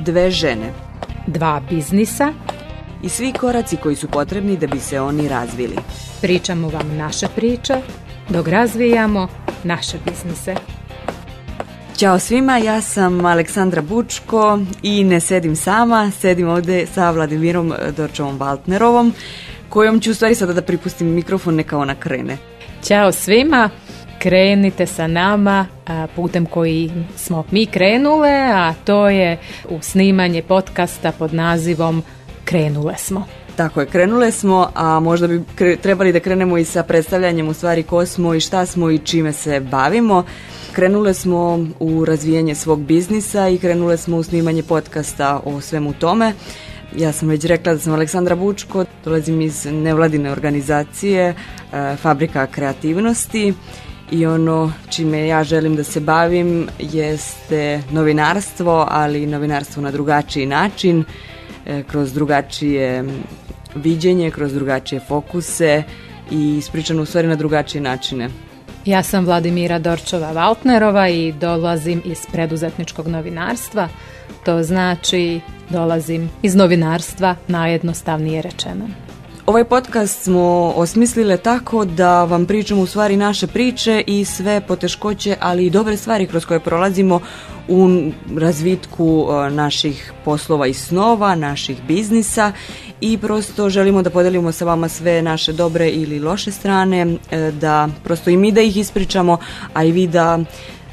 Dve žene. Dva biznisa. I svi koraci koji su potrebni da bi se oni razvili. Pričamo vam naša priče dok razvijamo naše biznise. Ćao svima, ja sam Aleksandra Bučko i ne sedim sama, sedim ovdje sa Vladimirom e, dorčovom Valtnerovom, kojom ću u stvari sada da pripustim mikrofon neka ona krene. Ćao svima, krenite sa nama putem koji smo mi krenule, a to je u snimanje podcasta pod nazivom Krenule smo. Tako je, krenule smo, a možda bi trebali da krenemo i sa predstavljanjem u stvari ko smo i šta smo i čime se bavimo. Krenule smo u razvijanje svog biznisa i krenule smo u snimanje podcasta o svemu tome. Ja sam već rekla da sam Aleksandra Bučko, dolazim iz nevladine organizacije e, Fabrika kreativnosti i ono čime ja želim da se bavim jeste novinarstvo, ali novinarstvo na drugačiji način, e, kroz drugačije viđenje, kroz drugačije fokuse i ispričano u stvari na drugačije načine. Ja sam Vladimira Dorčova-Valtnerova i dolazim iz preduzetničkog novinarstva. To znači dolazim iz novinarstva najjednostavnije rečeno. Ovaj podcast smo osmislile tako da vam pričamo u stvari naše priče i sve poteškoće, ali i dobre stvari kroz koje prolazimo u razvitku e, naših poslova i snova, naših biznisa i prosto želimo da podelimo sa vama sve naše dobre ili loše strane, e, da prosto i mi da ih ispričamo, a i vi da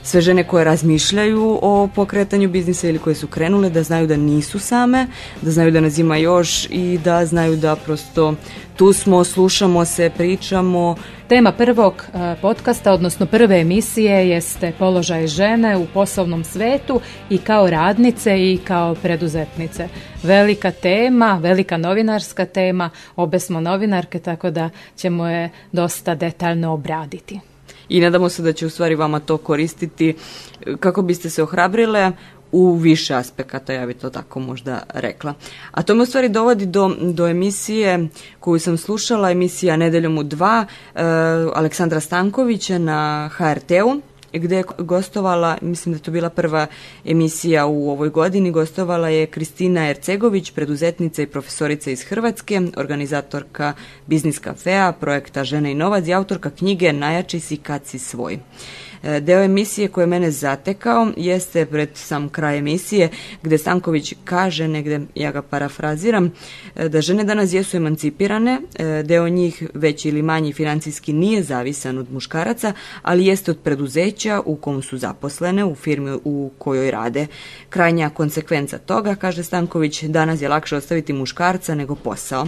sve žene koje razmišljaju o pokretanju biznisa ili koje su krenule da znaju da nisu same, da znaju da nas ima još i da znaju da prosto tu smo, slušamo se, pričamo. Tema prvog e, podcasta, odnosno prve emisije, jeste položaj žene u poslovnom svetu i kao radnice i kao preduzetnice. Velika tema, velika novinarska tema, obe smo novinarke, tako da ćemo je dosta detaljno obraditi i nadamo se da će u stvari vama to koristiti e, kako biste se ohrabrile u više aspekata, ja bi to tako možda rekla. A to me u stvari dovodi do, do emisije koju sam slušala, emisija Nedeljom u dva, e, Aleksandra Stankovića na HRT-u gdje je gostovala, mislim da je to bila prva emisija u ovoj godini, gostovala je Kristina Ercegović, preduzetnica i profesorica iz Hrvatske, organizatorka Biznis cafea projekta Žene i novac i autorka knjige Najjači si kad si svoj. E, deo emisije koji je mene zatekao jeste pred sam kraj emisije gdje Stanković kaže negde, ja ga parafraziram, e, da žene danas jesu emancipirane, e, deo njih veći ili manji financijski nije zavisan od muškaraca, ali jeste od preduzeća u kom su zaposlene, u firmi u kojoj rade. Krajnja konsekvenca toga, kaže Stanković, danas je lakše ostaviti muškarca nego posao.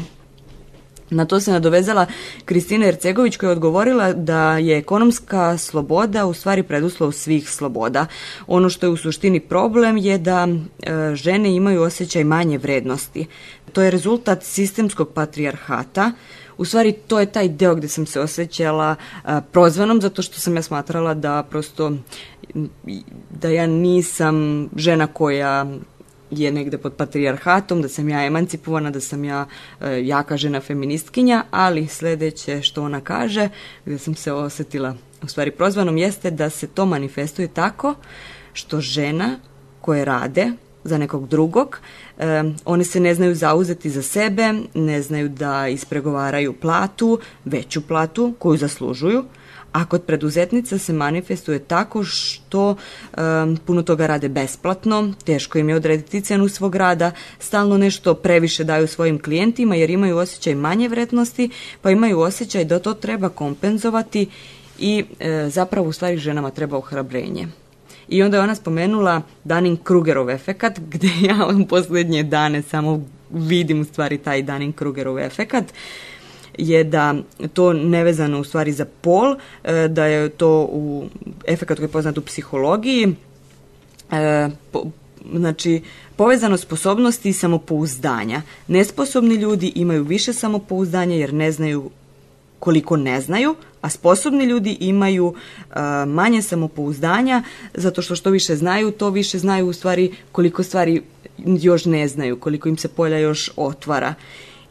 Na to se nadovezala Kristina Ercegović koja je odgovorila da je ekonomska sloboda u stvari preduslov svih sloboda. Ono što je u suštini problem je da e, žene imaju osjećaj manje vrednosti. To je rezultat sistemskog patrijarhata u stvari to je taj deo gdje sam se osjećala e, prozvanom zato što sam ja smatrala da prosto da ja nisam žena koja je negde pod patrijarhatom, da sam ja emancipovana, da sam ja e, jaka žena feministkinja, ali sledeće što ona kaže, gdje sam se osjetila u stvari prozvanom, jeste da se to manifestuje tako što žena koje rade za nekog drugog, e, one se ne znaju zauzeti za sebe, ne znaju da ispregovaraju platu, veću platu koju zaslužuju, a kod preduzetnica se manifestuje tako što puno toga rade besplatno, teško im je odrediti cenu svog rada, stalno nešto previše daju svojim klijentima jer imaju osjećaj manje vrednosti, pa imaju osjećaj da to treba kompenzovati i e, zapravo u stvari ženama treba ohrabrenje. I onda je ona spomenula Danin Krugerov efekat, gdje ja u posljednje dane samo vidim u stvari taj Danin Krugerov efekat je da to nevezano u stvari za pol, e, da je to u efekat koji je poznat u psihologiji, e, znači povezano sposobnosti i samopouzdanja. Nesposobni ljudi imaju više samopouzdanja jer ne znaju koliko ne znaju, a sposobni ljudi imaju e, manje samopouzdanja zato što što više znaju, to više znaju u stvari koliko stvari još ne znaju, koliko im se polja još otvara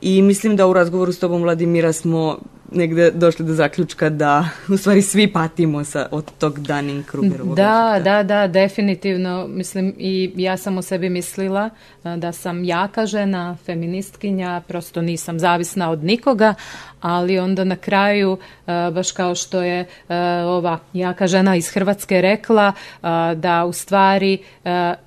i mislim da u razgovoru s tobom Vladimira smo negde došli do zaključka da u stvari svi patimo sa, od tog danim Krugerovog Da, da, da, definitivno. Mislim i ja sam o sebi mislila da sam jaka žena, feministkinja, prosto nisam zavisna od nikoga, ali onda na kraju, baš kao što je ova jaka žena iz Hrvatske rekla, da u stvari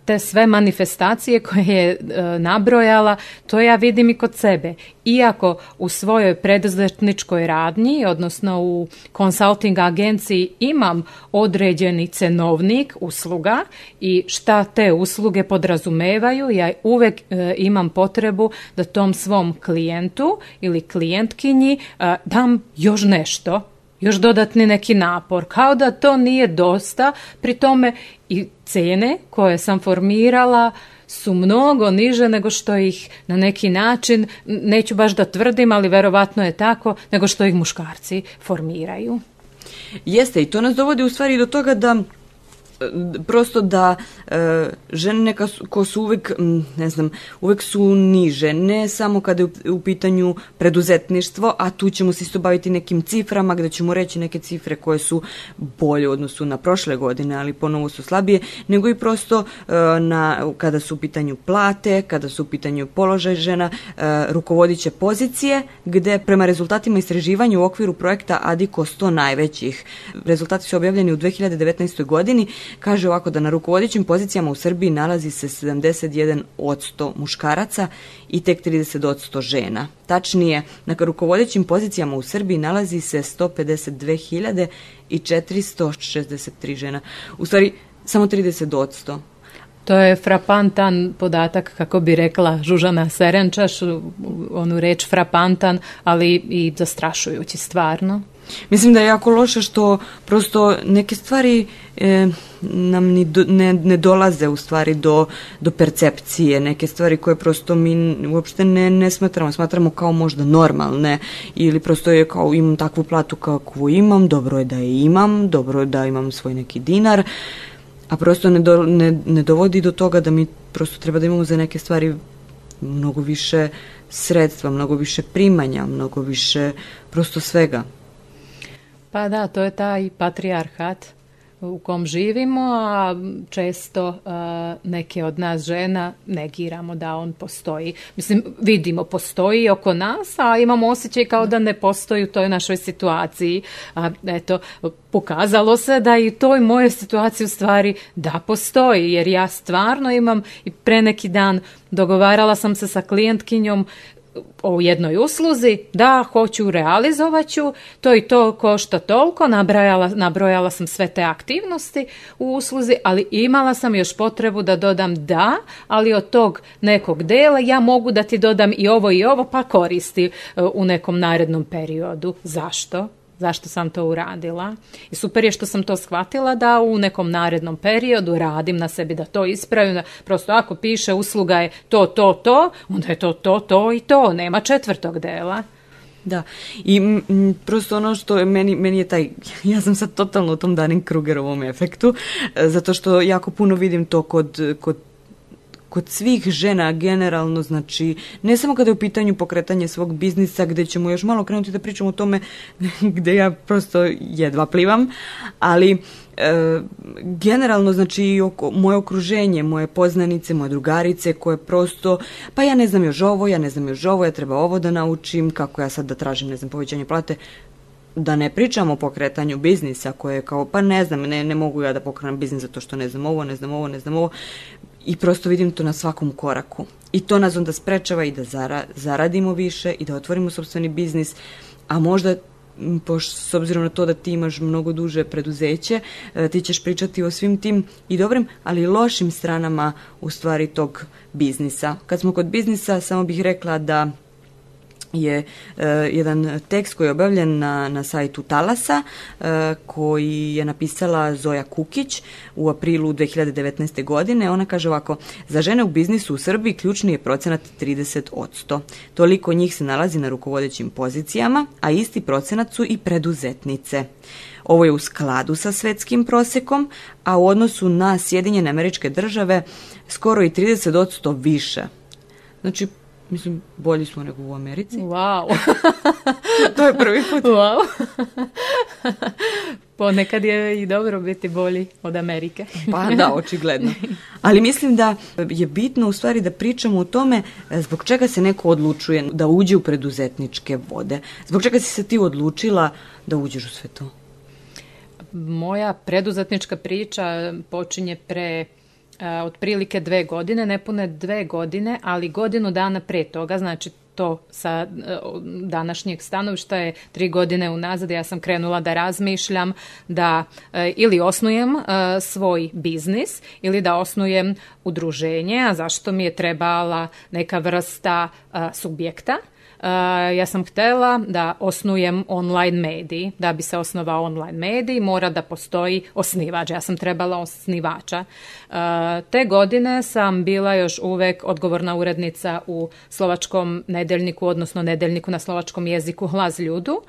te sve manifestacije koje je nabrojala, to ja vidim i kod sebe. Iako u svojoj preduzetničkoj radnji, odnosno u consulting agenciji imam određeni cenovnik usluga i šta te usluge podrazumevaju, ja uvek e, imam potrebu da tom svom klijentu ili klijentkinji e, dam još nešto još dodatni neki napor, kao da to nije dosta, pri tome i cene koje sam formirala su mnogo niže nego što ih na neki način, neću baš da tvrdim, ali verovatno je tako, nego što ih muškarci formiraju. Jeste, i to nas dovodi u stvari do toga da prosto da e, žene neka su, ko su uvek, ne znam, uvek su niže, ne samo kada je u pitanju preduzetništvo, a tu ćemo se isto baviti nekim ciframa gdje ćemo reći neke cifre koje su bolje u odnosu na prošle godine, ali ponovo su slabije, nego i prosto e, na, kada su u pitanju plate, kada su u pitanju položaj žena, e, rukovodiće pozicije, gde prema rezultatima istraživanja u okviru projekta Adiko 100 najvećih, rezultati su objavljeni u 2019. godini, Kaže ovako da na rukovodećim pozicijama u Srbiji nalazi se 71% muškaraca i tek 30% žena. Tačnije, na rukovodećim pozicijama u Srbiji nalazi se 152.463 i žena. U stvari, samo 30%. To je frapantan podatak, kako bi rekla Žužana Serenčaš, onu reč frapantan, ali i zastrašujući stvarno. Mislim da je jako loše što prosto neke stvari e, nam ni ne, ne dolaze u stvari do, do percepcije, neke stvari koje prosto mi uopšte ne, ne smatramo, smatramo kao možda normalne ili prosto je kao imam takvu platu kakvu imam, dobro je da je imam, dobro je da imam svoj neki dinar, a prosto ne, ne, ne dovodi do toga da mi prosto treba da imamo za neke stvari mnogo više sredstva, mnogo više primanja, mnogo više prosto svega. Pa da, to je taj patrijarhat u kom živimo, a često e, neke od nas žena negiramo da on postoji. Mislim, vidimo, postoji oko nas, a imamo osjećaj kao da ne postoji u toj našoj situaciji. A eto, pokazalo se da i u toj mojoj situaciji u stvari da postoji, jer ja stvarno imam i pre neki dan dogovarala sam se sa klijentkinjom o jednoj usluzi, da, hoću, realizovat ću, to i to košta toliko, nabrojala, nabrojala sam sve te aktivnosti u usluzi, ali imala sam još potrebu da dodam da, ali od tog nekog dela ja mogu da ti dodam i ovo i ovo, pa koristi e, u nekom narednom periodu. Zašto? zašto sam to uradila. I super je što sam to shvatila da u nekom narednom periodu radim na sebi da to ispravim. prosto ako piše usluga je to, to, to, onda je to, to, to i to. Nema četvrtog dela. Da, i prosto ono što meni, meni je taj, ja sam sad totalno u tom danim Krugerovom efektu, e, zato što jako puno vidim to kod, kod kod svih žena generalno, znači ne samo kada je u pitanju pokretanje svog biznisa gdje ćemo još malo krenuti da pričamo o tome gdje ja prosto jedva plivam, ali e, generalno znači i oko, moje okruženje, moje poznanice, moje drugarice koje prosto pa ja ne znam još ovo, ja ne znam još ovo, ja treba ovo da naučim, kako ja sad da tražim ne znam povećanje plate, da ne pričamo o pokretanju biznisa koje je kao, pa ne znam, ne, ne mogu ja da pokrenem biznis zato što ne znam ovo, ne znam ovo, ne znam ovo i prosto vidim to na svakom koraku. I to nas onda sprečava i da zaradimo više i da otvorimo sobstveni biznis, a možda s obzirom na to da ti imaš mnogo duže preduzeće, e, ti ćeš pričati o svim tim i dobrim, ali i lošim stranama u stvari tog biznisa. Kad smo kod biznisa, samo bih rekla da je e, jedan tekst koji je objavljen na, na sajtu Talasa e, koji je napisala Zoja Kukić u aprilu 2019. godine. Ona kaže ovako, za žene u biznisu u Srbiji ključni je procenat 30%. Toliko njih se nalazi na rukovodećim pozicijama, a isti procenat su i preduzetnice. Ovo je u skladu sa svetskim prosekom, a u odnosu na Sjedinjene američke države skoro i 30% više. Znači, Mislim, bolji smo nego u Americi. Wow. to je prvi put. Wow. Ponekad je i dobro biti bolji od Amerike. pa da, očigledno. Ali mislim da je bitno u stvari da pričamo o tome e, zbog čega se neko odlučuje da uđe u preduzetničke vode. Zbog čega si se ti odlučila da uđeš u sve to? Moja preduzetnička priča počinje pre E, otprilike dve godine, ne pune dve godine, ali godinu dana pre toga, znači to sa e, današnjeg stanovišta je tri godine unazad ja sam krenula da razmišljam da e, ili osnujem svoj biznis ili da osnujem udruženje, a zašto mi je trebala neka vrsta subjekta Eh, ja sam htjela da osnujem online mediji. Da bi se osnovao online mediji mora da postoji osnivač. Ja sam trebala osnivača. Eh, te godine sam bila još uvek odgovorna urednica u slovačkom nedeljniku, odnosno nedeljniku na slovačkom jeziku Hlaz ljudu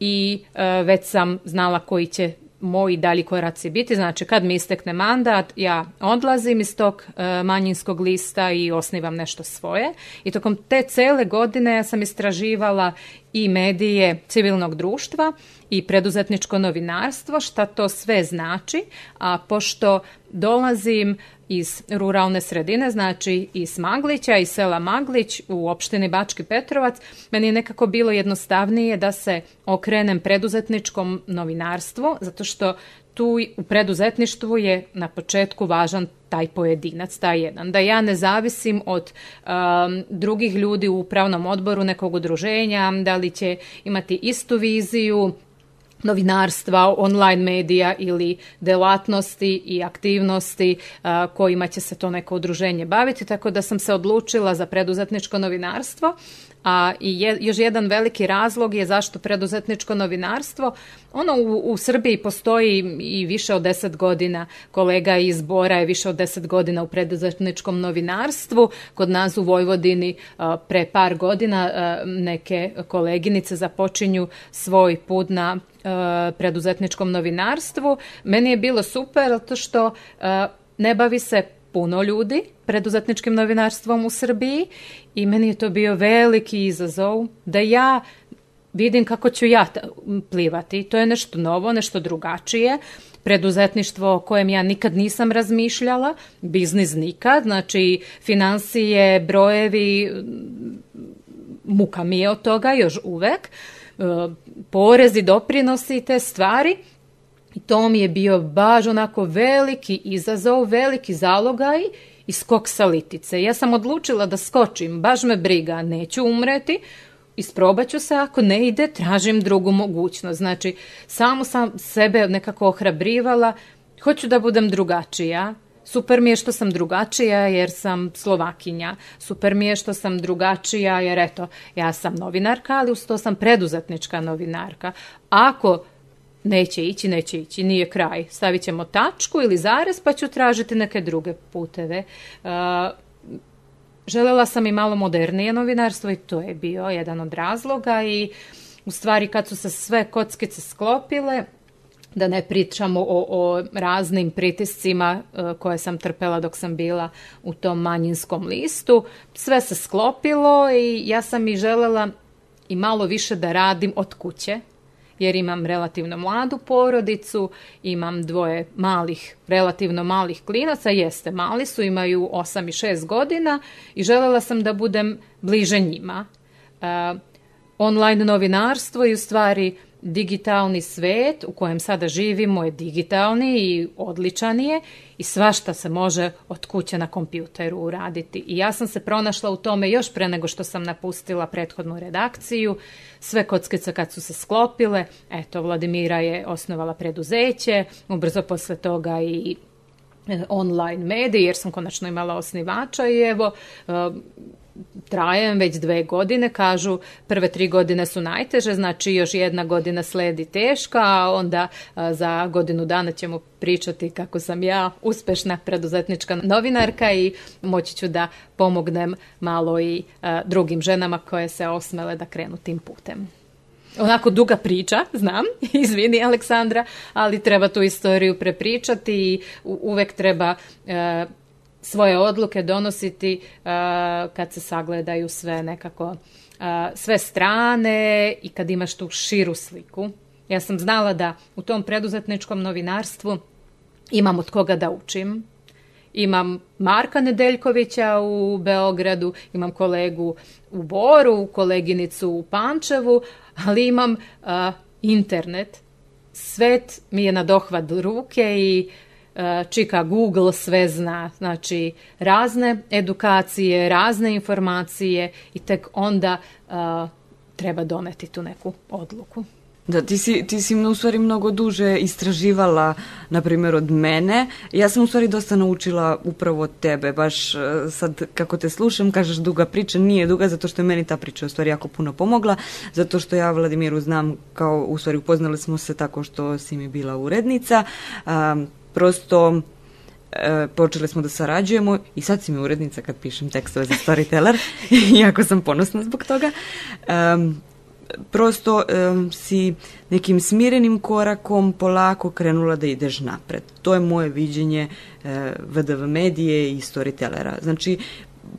i eh, već sam znala koji će moji dalji koraci biti. Znači, kad mi istekne mandat, ja odlazim iz tog e, manjinskog lista i osnivam nešto svoje. I tokom te cele godine ja sam istraživala i medije civilnog društva i preduzetničko novinarstvo, šta to sve znači, a pošto dolazim iz ruralne sredine, znači iz Maglića, iz sela Maglić u opštini Bački Petrovac, meni je nekako bilo jednostavnije da se okrenem preduzetničkom novinarstvu, zato što tu u preduzetništvu je na početku važan taj pojedinac, taj jedan. Da ja ne zavisim od um, drugih ljudi u upravnom odboru nekog udruženja, da li će imati istu viziju, novinarstva, online medija ili delatnosti i aktivnosti kojima će se to neko udruženje baviti, tako da sam se odlučila za preduzetničko novinarstvo a i je, još jedan veliki razlog je zašto preduzetničko novinarstvo. Ono u, u Srbiji postoji i više od deset godina. Kolega iz Bora je više od deset godina u preduzetničkom novinarstvu. Kod nas u Vojvodini a, pre par godina neke koleginice započinju svoj put na a, preduzetničkom novinarstvu. Meni je bilo super zato što ne bavi se puno ljudi, preduzetničkim novinarstvom u Srbiji i meni je to bio veliki izazov da ja vidim kako ću ja plivati. To je nešto novo, nešto drugačije preduzetništvo o kojem ja nikad nisam razmišljala, biznis nikad, znači financije, brojevi, muka mi je od toga još uvek, e, porezi, doprinosi te stvari. I to mi je bio baš onako veliki izazov, veliki zalogaj i skok sa litice. Ja sam odlučila da skočim, baš me briga, neću umreti, isprobat ću se, ako ne ide, tražim drugu mogućnost. Znači, samo sam sebe nekako ohrabrivala, hoću da budem drugačija, Super mi je što sam drugačija jer sam Slovakinja. Super mi je što sam drugačija jer eto, ja sam novinarka, ali uz to sam preduzetnička novinarka. Ako neće ići, neće ići, nije kraj. Stavit ćemo tačku ili zarez pa ću tražiti neke druge puteve. Uh, želela sam i malo modernije novinarstvo i to je bio jedan od razloga i u stvari kad su se sve kockice sklopile, da ne pričamo o, o raznim pritiscima e, koje sam trpela dok sam bila u tom manjinskom listu. Sve se sklopilo i ja sam i želela i malo više da radim od kuće, jer imam relativno mladu porodicu, imam dvoje malih, relativno malih klinaca, jeste mali su, imaju 8 i 6 godina i željela sam da budem bliže njima. E, online novinarstvo i u stvari digitalni svet u kojem sada živimo je digitalni i odličan je i svašta se može od kuće na kompjuteru uraditi. I ja sam se pronašla u tome još pre nego što sam napustila prethodnu redakciju. Sve kockice kad su se sklopile, eto, Vladimira je osnovala preduzeće, ubrzo posle toga i e, online mediji jer sam konačno imala osnivača i evo e, trajem već dve godine, kažu prve tri godine su najteže, znači još jedna godina sledi teška, a onda za godinu dana ćemo pričati kako sam ja uspešna preduzetnička novinarka i moći ću da pomognem malo i drugim ženama koje se osmele da krenu tim putem. Onako duga priča, znam, izvini Aleksandra, ali treba tu istoriju prepričati i uvek treba e, svoje odluke donositi uh, kad se sagledaju sve nekako uh, sve strane i kad imaš tu širu sliku. Ja sam znala da u tom preduzetničkom novinarstvu imam od koga da učim. Imam Marka Nedeljkovića u Beogradu, imam kolegu u Boru, koleginicu u Pančevu, ali imam uh, internet. Svet mi je na dohvat ruke i E, čika Google sve zna, znači razne edukacije, razne informacije i tek onda e, treba doneti tu neku odluku. Da, ti si, ti si mnogo duže istraživala, na primjer, od mene. Ja sam u stvari dosta naučila upravo od tebe. Baš e, sad kako te slušam, kažeš duga priča, nije duga zato što je meni ta priča u jako puno pomogla, zato što ja Vladimiru znam kao, u upoznali smo se tako što si mi bila urednica prosto e, počeli smo da sarađujemo i sad si mi urednica kad pišem tekstove za Storyteller, jako sam ponosna zbog toga. E, prosto e, si nekim smirenim korakom polako krenula da ideš napred. To je moje viđenje VDV medije i storytellera. Znači,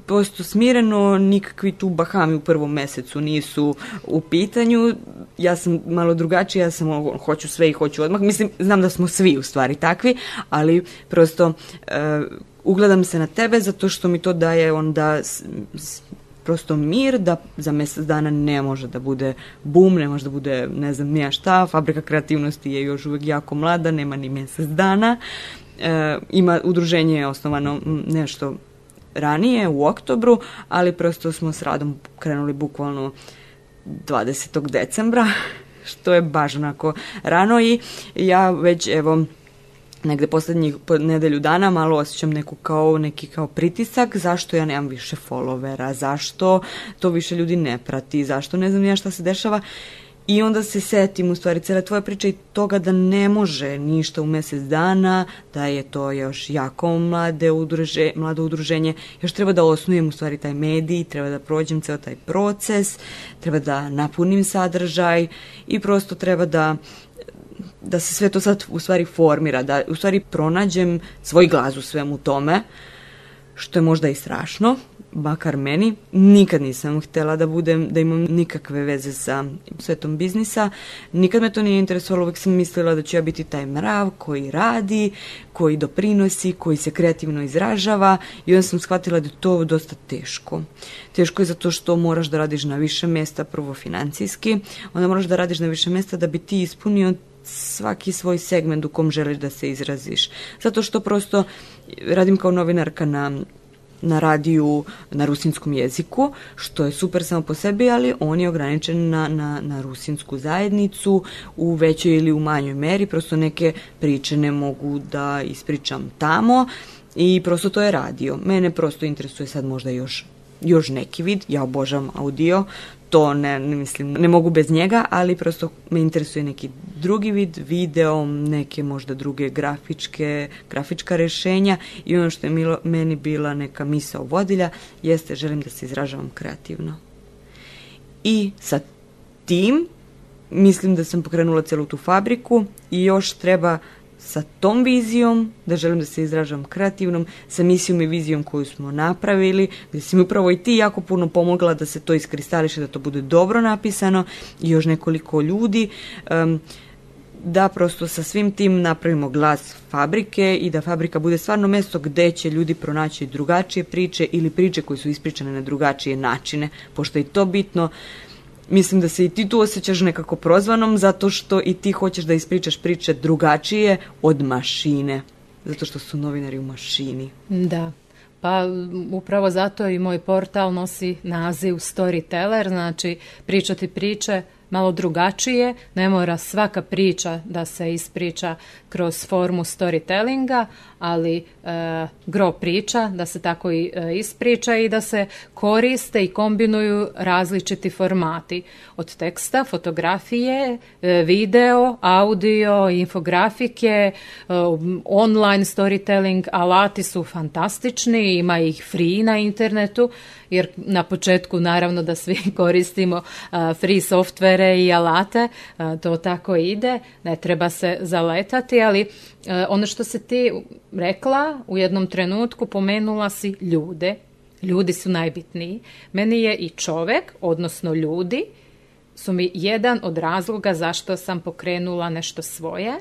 prosto smireno, nikakvi tu bahami u prvom mesecu nisu u pitanju. Ja sam malo drugačija, ja sam hoću sve i hoću odmah. Mislim, znam da smo svi u stvari takvi, ali prosto eh, ugledam se na tebe zato što mi to daje onda prosto mir da za mjesec dana ne može da bude bum, ne može da bude ne znam nija šta, fabrika kreativnosti je još uvijek jako mlada, nema ni mjesec dana. Eh, ima udruženje je osnovano nešto ranije u oktobru, ali prosto smo s radom krenuli bukvalno 20. decembra, što je baš onako rano i ja već evo negde posljednjih nedelju dana malo osjećam neku kao, neki kao pritisak, zašto ja nemam više followera, zašto to više ljudi ne prati, zašto ne znam ja šta se dešava i onda se setim, u stvari, cele tvoja priča i toga da ne može ništa u mjesec dana, da je to još jako mlade udruže, mlado udruženje, još treba da osnujem u stvari taj medij, treba da prođem ceo taj proces, treba da napunim sadržaj i prosto treba da da se sve to sad u stvari formira, da u stvari pronađem svoj glas u svemu tome što je možda i strašno, bakar meni. Nikad nisam htjela da budem, da imam nikakve veze sa svetom biznisa. Nikad me to nije interesovalo, uvijek sam mislila da ću ja biti taj mrav koji radi, koji doprinosi, koji se kreativno izražava i onda sam shvatila da je to dosta teško. Teško je zato što moraš da radiš na više mjesta, prvo financijski, onda moraš da radiš na više mjesta da bi ti ispunio svaki svoj segment u kom želiš da se izraziš. Zato što prosto radim kao novinarka na na radiju na rusinskom jeziku, što je super samo po sebi, ali on je ograničen na, na, na rusinsku zajednicu u većoj ili u manjoj meri, prosto neke priče ne mogu da ispričam tamo i prosto to je radio. Mene prosto interesuje sad možda još još neki vid, ja obožavam audio, to ne, mislim, ne mogu bez njega, ali prosto me interesuje neki drugi vid, video, neke možda druge grafičke, grafička rješenja i ono što je milo, meni bila neka misa vodilja jeste želim da se izražavam kreativno. I sa tim mislim da sam pokrenula celu tu fabriku i još treba sa tom vizijom, da želim da se izražavam kreativnom, sa misijom i vizijom koju smo napravili, gdje si mi upravo i ti jako puno pomogla da se to iskristališe, da to bude dobro napisano i još nekoliko ljudi. da prosto sa svim tim napravimo glas fabrike i da fabrika bude stvarno mjesto gdje će ljudi pronaći drugačije priče ili priče koje su ispričane na drugačije načine, pošto je to bitno mislim da se i ti tu osjećaš nekako prozvanom zato što i ti hoćeš da ispričaš priče drugačije od mašine. Zato što su novinari u mašini. Da. Pa mm, upravo zato i moj portal nosi naziv Storyteller, znači pričati priče malo drugačije, ne mora svaka priča da se ispriča kroz formu storytellinga, ali e, gro priča da se tako i e, ispriča i da se koriste i kombinuju različiti formati od teksta, fotografije, e, video, audio, infografike, online storytelling, alati su fantastični, ima ih free na internetu jer na početku naravno da svi koristimo free softvere i alate, to tako ide, ne treba se zaletati, ali E, ono što se ti rekla u jednom trenutku, pomenula si ljude. Ljudi su najbitniji. Meni je i čovek, odnosno ljudi, su mi jedan od razloga zašto sam pokrenula nešto svoje.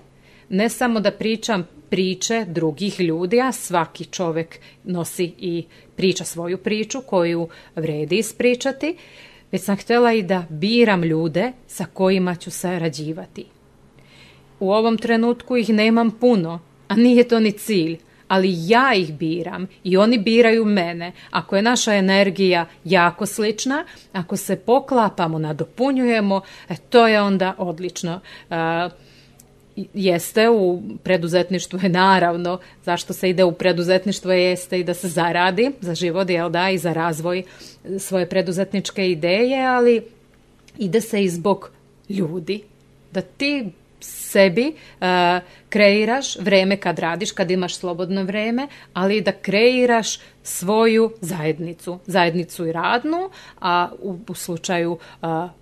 Ne samo da pričam priče drugih ljudi, a svaki čovek nosi i priča svoju priču koju vredi ispričati, već sam htjela i da biram ljude sa kojima ću sarađivati. U ovom trenutku ih nemam puno, a nije to ni cilj, ali ja ih biram i oni biraju mene. Ako je naša energija jako slična, ako se poklapamo, nadopunjujemo, e, to je onda odlično. E, jeste u preduzetništvu je naravno zašto se ide u preduzetništvo jeste i da se zaradi za život jel da i za razvoj svoje preduzetničke ideje ali ide se i zbog ljudi da ti sebi e, kreiraš vreme kad radiš, kad imaš slobodno vreme, ali i da kreiraš svoju zajednicu, zajednicu i radnu, a u, slučaju e,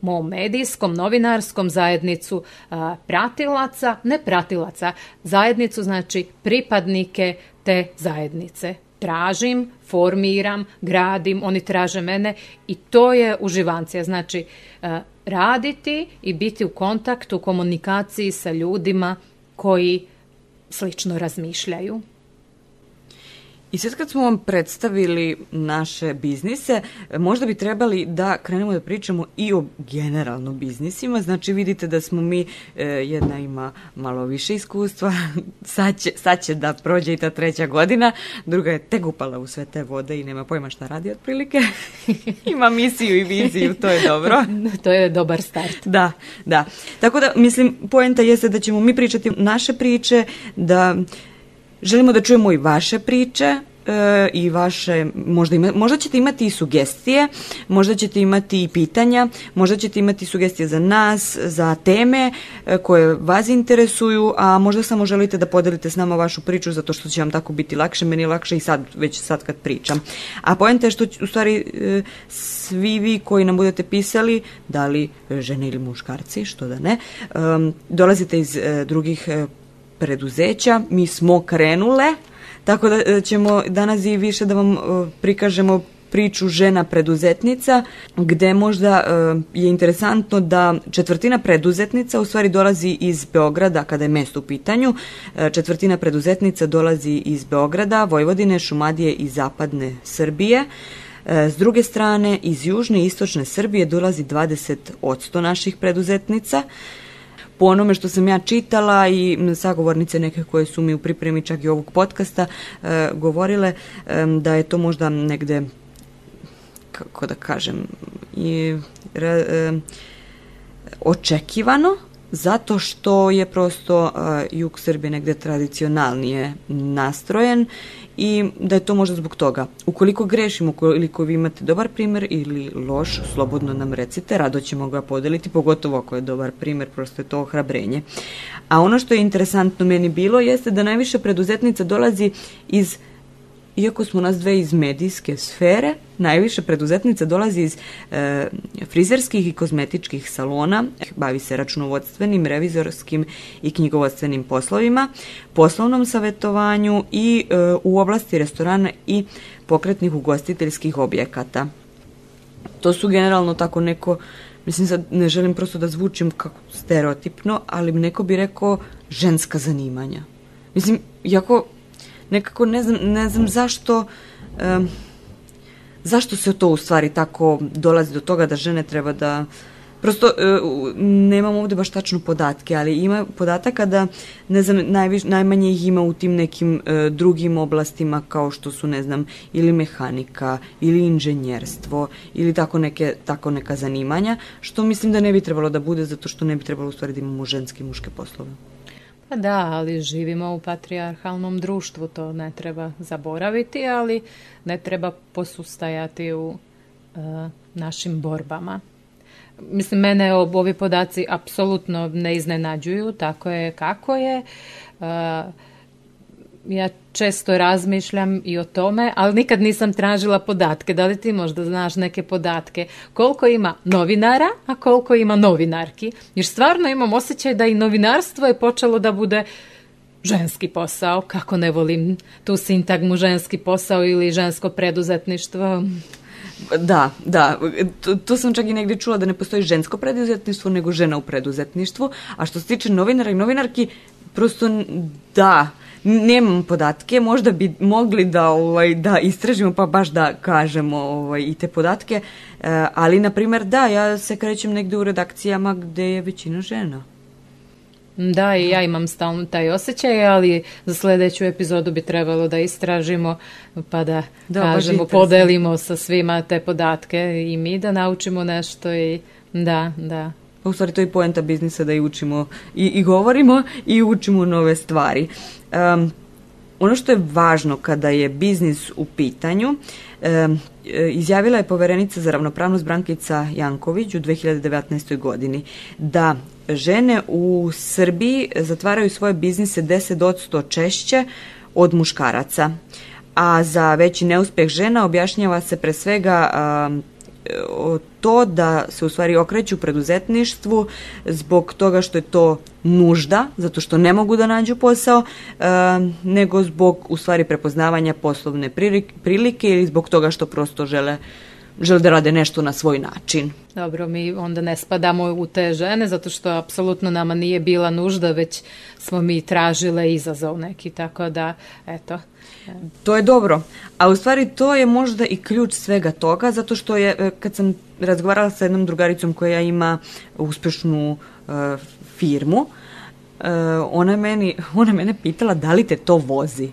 mom medijskom, novinarskom zajednicu e, pratilaca, ne pratilaca, zajednicu znači pripadnike te zajednice tražim, formiram, gradim, oni traže mene i to je uživancija. Znači, e, raditi i biti u kontaktu, u komunikaciji sa ljudima koji slično razmišljaju. I sad kad smo vam predstavili naše biznise, možda bi trebali da krenemo da pričamo i o generalno biznisima. Znači vidite da smo mi, e, jedna ima malo više iskustva, sad će, sad će da prođe i ta treća godina, druga je tegupala upala u sve te vode i nema pojma šta radi otprilike. ima misiju i viziju, to je dobro. to je dobar start. Da, da. Tako da, mislim, poenta jeste da ćemo mi pričati naše priče, da Želimo da čujemo i vaše priče e, i vaše, možda, možda ćete imati i sugestije, možda ćete imati i pitanja, možda ćete imati sugestije za nas, za teme e, koje vas interesuju, a možda samo želite da podelite s nama vašu priču zato što će vam tako biti lakše, meni je lakše i sad, već sad kad pričam. A poenta je što u stvari e, svi vi koji nam budete pisali, da li žene ili muškarci, što da ne, dolazite iz drugih preduzeća. Mi smo krenule, tako da e, ćemo danas i više da vam e, prikažemo priču žena preduzetnica gde možda e, je interesantno da četvrtina preduzetnica u stvari dolazi iz Beograda kada je mesto u pitanju. četvrtina preduzetnica dolazi iz Beograda, Vojvodine, Šumadije i Zapadne Srbije. s druge strane, iz južne i istočne Srbije dolazi 20 naših preduzetnica po onome što sam ja čitala i sagovornice neke koje su mi u pripremi čak i ovog podcasta e, govorile da je to možda negde kako da kažem i, očekivano zato što je prosto e, jug Srbije negde tradicionalnije nastrojen i da je to možda zbog toga. Ukoliko grešimo, ukoliko vi imate dobar primjer ili loš, slobodno nam recite, rado ćemo ga podeliti, pogotovo ako je dobar primjer, prosto je to ohrabrenje. A ono što je interesantno meni bilo jeste da najviše preduzetnica dolazi iz iako smo nas dve iz medijske sfere, najviše preduzetnica dolazi iz e, frizerskih i kozmetičkih salona, bavi se računovodstvenim, revizorskim i knjigovodstvenim poslovima, poslovnom savjetovanju i e, u oblasti restorana i pokretnih ugostiteljskih objekata. To su generalno tako neko, mislim sad ne želim prosto da zvučim kako stereotipno, ali neko bi rekao ženska zanimanja. Mislim, jako nekako ne znam, ne znam zašto zašto se to u stvari tako dolazi do toga da žene treba da Prosto e, nemam ovdje baš tačno podatke, ali ima podataka da ne znam, najmanje ih ima u tim nekim e, drugim oblastima kao što su, ne znam, ili mehanika, ili inženjerstvo, ili tako, neke, tako neka zanimanja, što mislim da ne bi trebalo da bude zato što ne bi trebalo u stvari da imamo ženske i muške poslove. Pa da, ali živimo u patrijarhalnom društvu, to ne treba zaboraviti, ali ne treba posustajati u e, našim borbama. Mislim, mene ovi podaci apsolutno ne iznenađuju, tako je kako je. E, ja često razmišljam i o tome, ali nikad nisam tražila podatke. Da li ti možda znaš neke podatke? Koliko ima novinara, a koliko ima novinarki? Jer stvarno imam osjećaj da i novinarstvo je počelo da bude ženski posao. Kako ne volim tu sintagmu ženski posao ili žensko preduzetništvo? Da, da. tu sam čak i negdje čula da ne postoji žensko preduzetništvo, nego žena u preduzetništvu. A što se tiče novinara i novinarki, prosto da, nemam podatke, možda bi mogli da, ovaj, da istražimo pa baš da kažemo ovaj, i te podatke, e, ali na primjer da, ja se krećem negdje u redakcijama gdje je većina žena. Da, i ja imam stalno taj osjećaj, ali za sljedeću epizodu bi trebalo da istražimo, pa da, da kažemo, podelimo sa svima te podatke i mi da naučimo nešto i da, da pa u stvari to je i poenta biznisa da i učimo i, i govorimo i učimo nove stvari. ono što je važno kada je biznis u pitanju, e, izjavila je poverenica za ravnopravnost Brankica Janković u 2019. godini da žene u Srbiji zatvaraju svoje biznise 10% češće od muškaraca. A za veći neuspjeh žena objašnjava se pre svega to da se u stvari okreću preduzetništvu zbog toga što je to nužda, zato što ne mogu da nađu posao, e, nego zbog u stvari prepoznavanja poslovne prilike ili zbog toga što prosto žele žele da rade nešto na svoj način. Dobro, mi onda ne spadamo u te žene zato što apsolutno nama nije bila nužda, već smo mi tražile izazov neki, tako da, eto. To je dobro, a u stvari to je možda i ključ svega toga, zato što je, e, kad sam razgovarala sa jednom drugaricom koja ima uspješnu e, firmu, e, ona, meni, ona mene pitala da li te to vozi.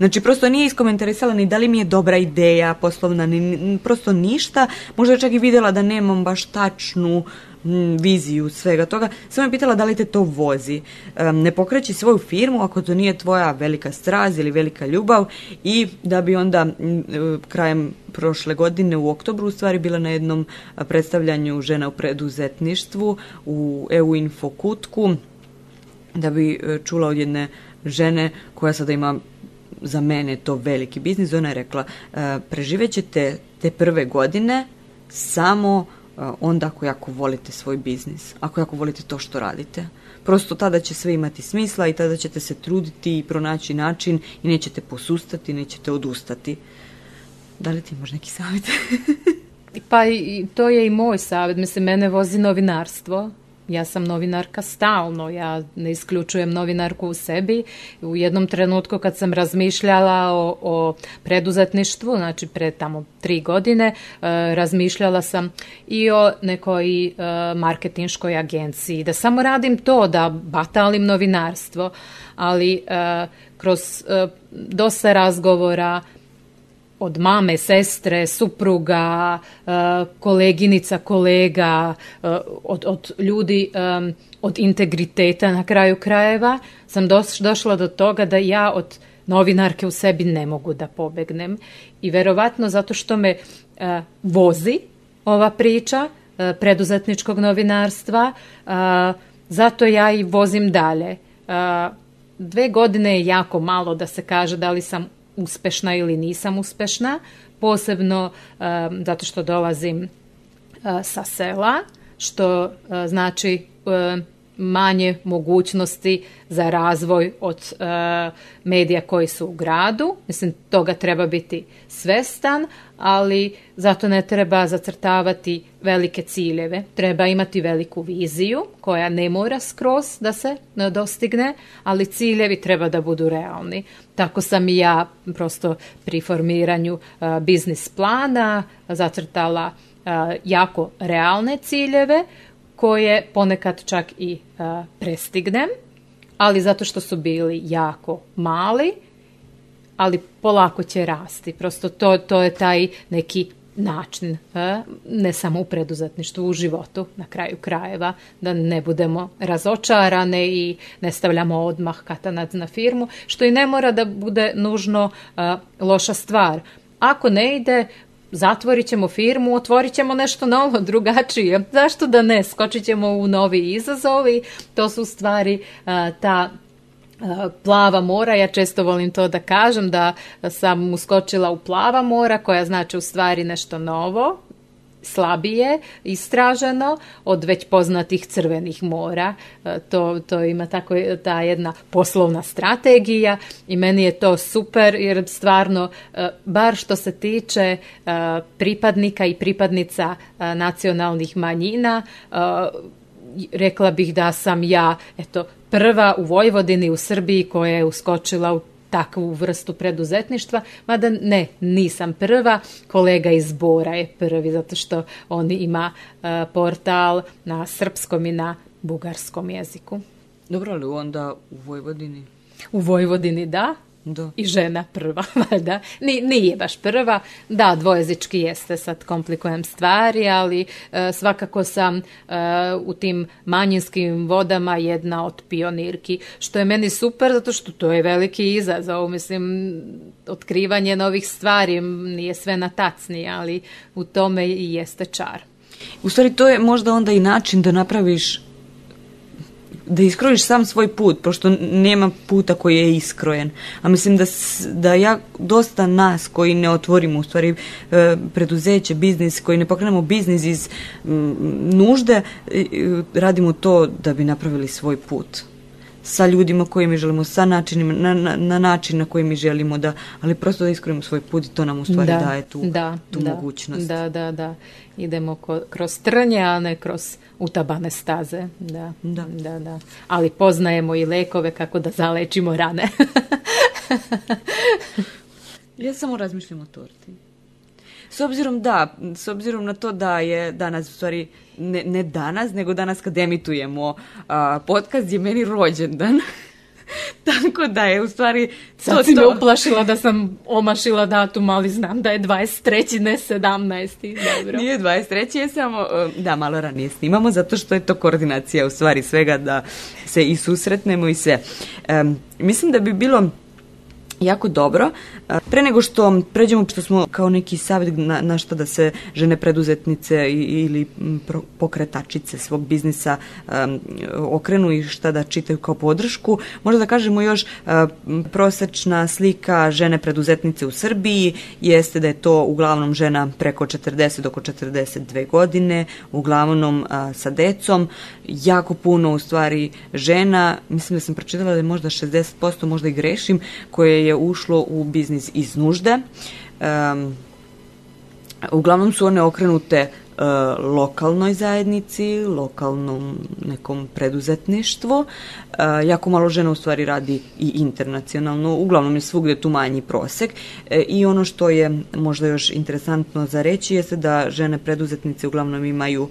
Znači, prosto nije iskomentarisala ni da li mi je dobra ideja poslovna, ni, prosto ništa. Možda je čak i vidjela da nemam baš tačnu mm, viziju svega toga. Samo je pitala da li te to vozi. ne pokreći svoju firmu ako to nije tvoja velika straz ili velika ljubav i da bi onda mm, e, krajem prošle godine u oktobru u stvari bila na jednom predstavljanju žena u preduzetništvu u EU Infokutku da bi e, čula od jedne žene koja sada ima za mene je to veliki biznis, ona je rekla e, preživjet ćete te prve godine samo e, onda ako jako volite svoj biznis, ako jako volite to što radite. Prosto tada će sve imati smisla i tada ćete se truditi i pronaći način i nećete posustati, nećete odustati. Da li ti imaš neki savjet? pa to je i moj savjet. Mislim, mene vozi novinarstvo ja sam novinarka stalno, ja ne isključujem novinarku u sebi. U jednom trenutku kad sam razmišljala o, o preduzetništvu, znači pre tamo tri godine, e, razmišljala sam i o nekoj e, marketinškoj agenciji, da samo radim to, da batalim novinarstvo, ali e, kroz e, dosta razgovora, od mame, sestre, supruga, e, koleginica, kolega, e, od, od ljudi, e, od integriteta na kraju krajeva, sam došla do toga da ja od novinarke u sebi ne mogu da pobegnem. I verovatno zato što me vozi ova priča preduzetničkog novinarstva, zato ja i vozim dalje. Dve godine je jako malo da se kaže da li sam uspešna ili nisam uspešna, posebno eh, zato što dolazim eh, sa sela, što eh, znači manje mogućnosti za razvoj od e, medija koji su u gradu. Mislim, toga treba biti svestan, ali zato ne treba zacrtavati velike ciljeve. Treba imati veliku viziju koja ne mora skroz da se e, dostigne, ali ciljevi treba da budu realni. Tako sam i ja prosto pri formiranju e, biznis plana zacrtala jako realne ciljeve koje ponekad čak i e, prestignem, ali zato što su bili jako mali, ali polako će rasti. Prosto to, to je taj neki način, e, ne samo u preduzetništvu, u životu na kraju krajeva, da ne budemo razočarane i ne stavljamo odmah katanac na firmu, što i ne mora da bude nužno e, loša stvar. Ako ne ide, zatvorit ćemo firmu, otvorit ćemo nešto novo, drugačije. Zašto da ne? Skočit ćemo u novi izazovi. To su stvari ta plava mora, ja često volim to da kažem da sam uskočila u plava mora koja znači u stvari nešto novo, slabije istraženo od već poznatih crvenih mora. E, to, to ima tako ta jedna poslovna strategija i meni je to super jer stvarno e, bar što se tiče e, pripadnika i pripadnica nacionalnih manjina rekla bih da sam ja eto prva u Vojvodini u Srbiji koja je uskočila u takvu vrstu preduzetništva, mada ne, nisam prva, kolega iz Bora je prvi, zato što on ima e, portal na srpskom i na bugarskom jeziku. Dobro li onda u Vojvodini? U Vojvodini da, i žena prva, valjda. Nije baš prva. Da, dvojezički jeste, sad komplikujem stvari, ali e, svakako sam e, u tim manjinskim vodama jedna od pionirki, što je meni super, zato što to je veliki izazov, mislim, otkrivanje novih stvari nije sve na tacni, ali u tome i jeste čar. U stvari to je možda onda i način da napraviš da iskrojiš sam svoj put, pošto nema puta koji je iskrojen. A mislim da, da ja, dosta nas koji ne otvorimo u stvari e, preduzeće, biznis, koji ne pokrenemo biznis iz nužde, radimo to da bi napravili svoj put sa ljudima koje mi želimo, sa načinima, na, na, način na koji mi želimo da, ali prosto da iskrojimo svoj put i to nam u stvari da, daje tu, da, tu mogućnost. Da, da, da. Idemo kroz trnje, a ne kroz utabane staze. Da, da. da, da. Ali poznajemo i lekove kako da zalečimo rane. ja samo razmišljam o torti. S obzirom da, s obzirom na to da je danas, u stvari, ne, ne danas, nego danas kad emitujemo a, podcast je meni rođendan. Tako da je u stvari... Sad to, me uplašila da sam omašila datum, ali znam da je 23. ne 17. Dobro. Nije 23. je samo... E, da, malo ranije snimamo, zato što je to koordinacija u stvari svega da se i susretnemo i sve. mislim da bi bilo jako dobro. E, pre nego što pređemo, što smo kao neki savjet na, na što da se žene preduzetnice ili pokretačice svog biznisa okrenu i šta da čitaju kao podršku, možda da kažemo još um, prosečna slika žene preduzetnice u Srbiji jeste da je to uglavnom žena preko 40 oko 42 godine, uglavnom sa decom, jako puno u stvari žena, mislim da sam pročitala da je možda 60%, možda i grešim, koje je je ušlo u biznis iz nužde. uglavnom su one okrenute e, lokalnoj zajednici, lokalnom nekom preduzetništvu. E, jako malo žena u stvari radi i internacionalno, uglavnom je svugdje tu manji prosek. E, I ono što je možda još interesantno za reći jeste da žene preduzetnice uglavnom imaju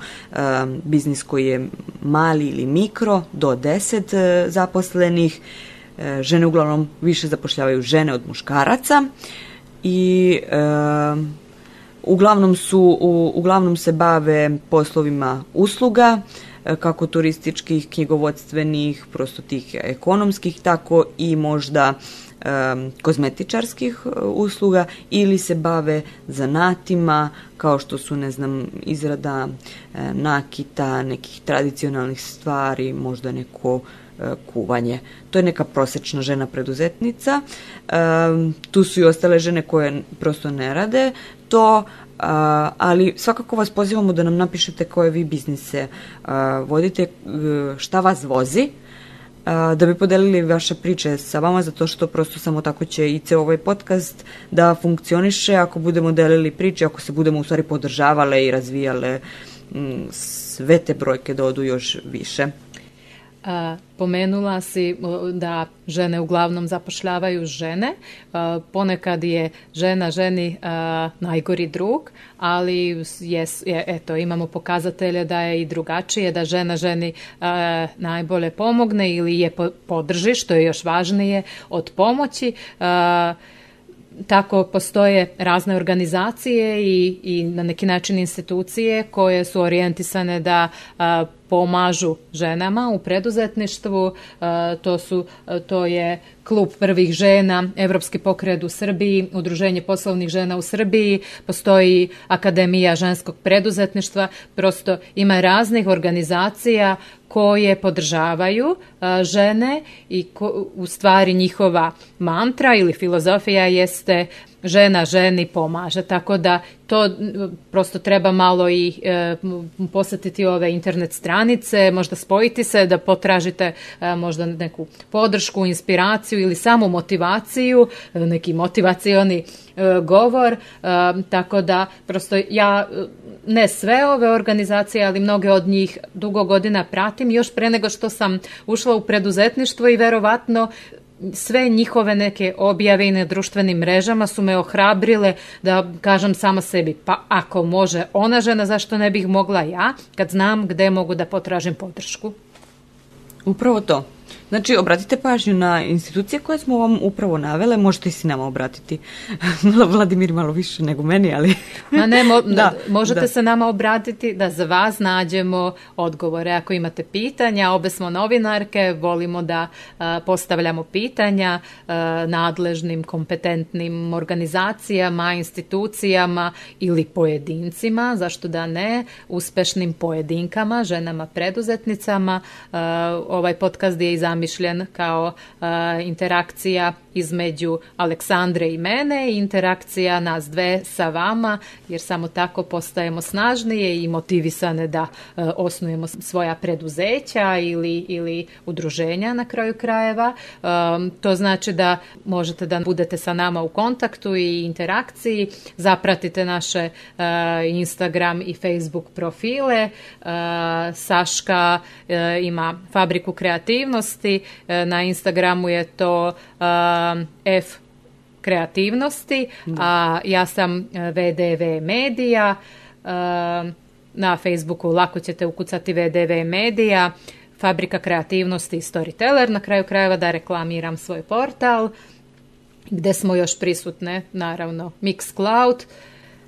biznis koji je mali ili mikro, do deset zaposlenih, E, žene uglavnom više zapošljavaju žene od muškaraca i e, uglavnom su uglavnom se bave poslovima usluga e, kako turističkih, knjigovodstvenih, prosto tih ekonomskih, tako i možda kozmetičarskih usluga ili se bave zanatima kao što su ne znam izrada nakita, nekih tradicionalnih stvari, možda neko E, kuvanje. To je neka prosječna žena preduzetnica. Tu su i ostale žene koje prosto ne rade to, e, ali svakako vas pozivamo da nam napišete koje vi biznise e, vodite, šta vas vozi, da bi podelili vaše priče sa vama, zato što prosto samo tako će i ceo ovaj podcast da funkcioniše ako budemo delili priče, ako se budemo u stvari podržavale i razvijale sve te brojke da odu još više. Pomenula si da žene uglavnom zapošljavaju žene. Ponekad je žena ženi najgori drug, ali je, eto, imamo pokazatelje da je i drugačije, da žena ženi najbolje pomogne ili je podrži, što je još važnije od pomoći. Tako postoje razne organizacije i, i na neki način institucije koje su orijentisane da pomažu ženama u preduzetništvu. E, to, su, e, to je klub prvih žena, Evropski pokret u Srbiji, Udruženje poslovnih žena u Srbiji, postoji Akademija ženskog preduzetništva, prosto ima raznih organizacija koje podržavaju e, žene i ustvari u stvari njihova mantra ili filozofija jeste žena ženi pomaže. Tako da to prosto treba malo i e, posjetiti ove internet stranice, možda spojiti se da potražite e, možda neku podršku, inspiraciju ili samo motivaciju, e, neki motivacioni govor. Tako da prosto ja ne sve ove organizacije, ali mnoge od njih dugo godina pratim još pre nego što sam ušla u preduzetništvo i verovatno sve njihove neke objave i na društvenim mrežama su me ohrabrile da kažem sama sebi pa ako može ona žena zašto ne bih mogla ja kad znam gde mogu da potražim podršku. Upravo to. Znači, obratite pažnju na institucije koje smo vam upravo navele, možete i si nama obratiti. Vladimir malo više nego meni, ali... ne, da, možete se nama obratiti da za vas nađemo odgovore. Ako imate pitanja, obe smo novinarke, volimo da postavljamo pitanja nadležnim, kompetentnim organizacijama, institucijama ili pojedincima, zašto da ne, uspešnim pojedinkama, ženama preduzetnicama. ovaj podcast je i mišljen kao interakcija između Aleksandre i mene, interakcija nas dve sa vama, jer samo tako postajemo snažnije i motivisane da e, osnujemo svoja preduzeća ili, ili udruženja na kraju krajeva. to znači da možete da budete sa nama u kontaktu i interakciji, zapratite naše e, Instagram i Facebook profile. E, Saška ima fabriku kreativnosti, na Instagramu je to F kreativnosti, a ja sam e, VDV medija, e, na Facebooku lako ćete ukucati VDV medija, Fabrika kreativnosti i storyteller, na kraju krajeva da reklamiram svoj portal, gdje smo još prisutne, naravno, Mixcloud.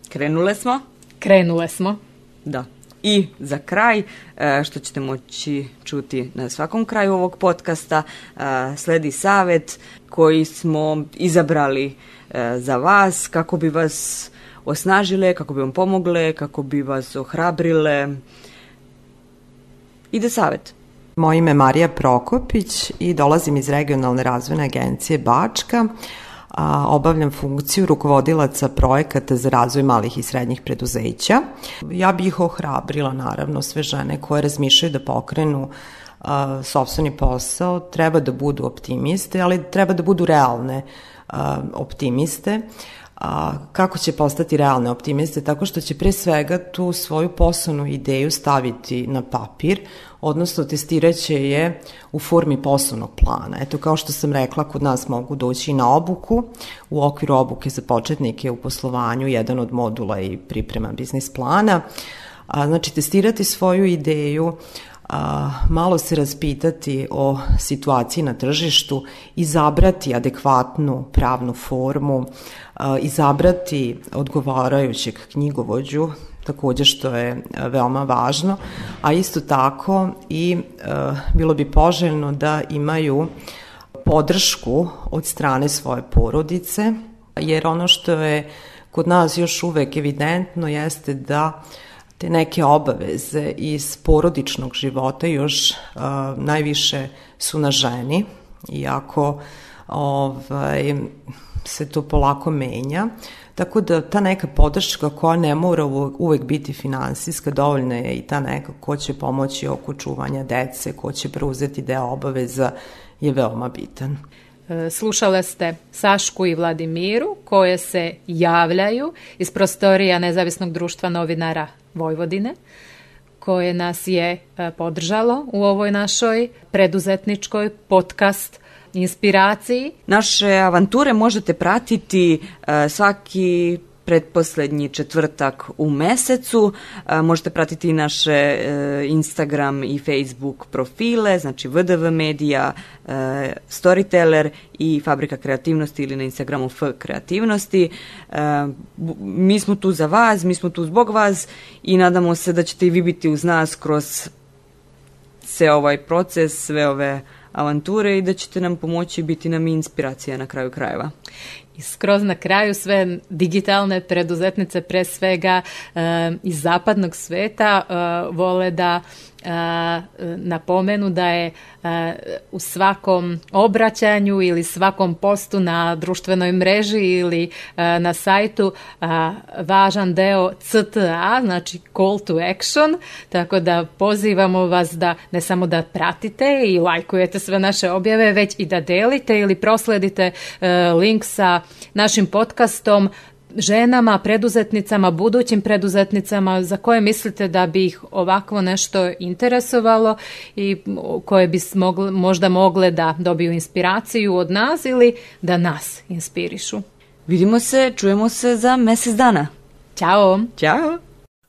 Krenule smo. Krenule smo. Da. I za kraj, e, što ćete moći čuti na svakom kraju ovog podcasta, sledi savjet koji smo izabrali e, za vas kako bi vas osnažile, kako bi vam pomogle, kako bi vas ohrabrile. Ide savjet. Moje ime je Marija Prokopić i dolazim iz Regionalne razvojne agencije Bačka. A, obavljam funkciju rukovodilaca projekata za razvoj malih i srednjih preduzeća. Ja bih ih ohrabrila naravno sve žene koje razmišljaju da pokrenu a, sobstveni posao, treba da budu optimiste, ali treba da budu realne optimiste. kako će postati realne optimiste? Tako što će pre svega tu svoju poslovnu ideju staviti na papir, odnosno testiraće je u formi poslovnog plana. Eto, kao što sam rekla, kod nas mogu doći i na obuku. U okviru obuke za početnike u poslovanju jedan od modula i priprema biznis plana. A, znači, testirati svoju ideju, malo se raspitati o situaciji na tržištu, izabrati adekvatnu pravnu formu, izabrati odgovarajućeg knjigovođu, također što je veoma važno, a isto tako i bilo bi poželjno da imaju podršku od strane svoje porodice, jer ono što je kod nas još uvek evidentno jeste da te neke obaveze iz porodičnog života još najviše su na ženi, iako ovaj, se to polako menja. Tako da ta neka podrška koja ne mora uvek biti finansijska, dovoljna je i ta neka ko će pomoći oko čuvanja dece, ko će preuzeti deo obaveza je veoma bitan. E, Slušale ste Sašku i Vladimiru koje se javljaju iz prostorija Nezavisnog društva novinara Vojvodine koje nas je e, podržalo u ovoj našoj preduzetničkoj podcast inspiraciji. Naše avanture možete pratiti e, svaki ...predposlednji četvrtak u mesecu. možete pratiti i naše e, Instagram i Facebook profile, znači VDV Media, e, Storyteller i Fabrika kreativnosti ili na Instagramu F kreativnosti. E, mi smo tu za vas, mi smo tu zbog vas i nadamo se da ćete i vi biti uz nas kroz se ovaj proces, sve ove avanture i da ćete nam pomoći biti nam inspiracija na kraju krajeva skroz na kraju sve digitalne preduzetnice pre svega e, iz zapadnog sveta e, vole da Eh, napomenu da je eh, u svakom obraćanju ili svakom postu na društvenoj mreži ili eh, na sajtu važan deo CTA, znači call to action, tako da pozivamo vas da ne samo da pratite i lajkujete sve naše objave, već i da delite ili prosledite link sa našim podcastom ženama, preduzetnicama, budućim preduzetnicama za koje mislite da bi ih ovakvo nešto interesovalo i koje bi možda mogle da dobiju inspiraciju od nas ili da nas inspirišu. Vidimo se, čujemo se za mjesec dana. Ćao! Ćao!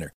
winner.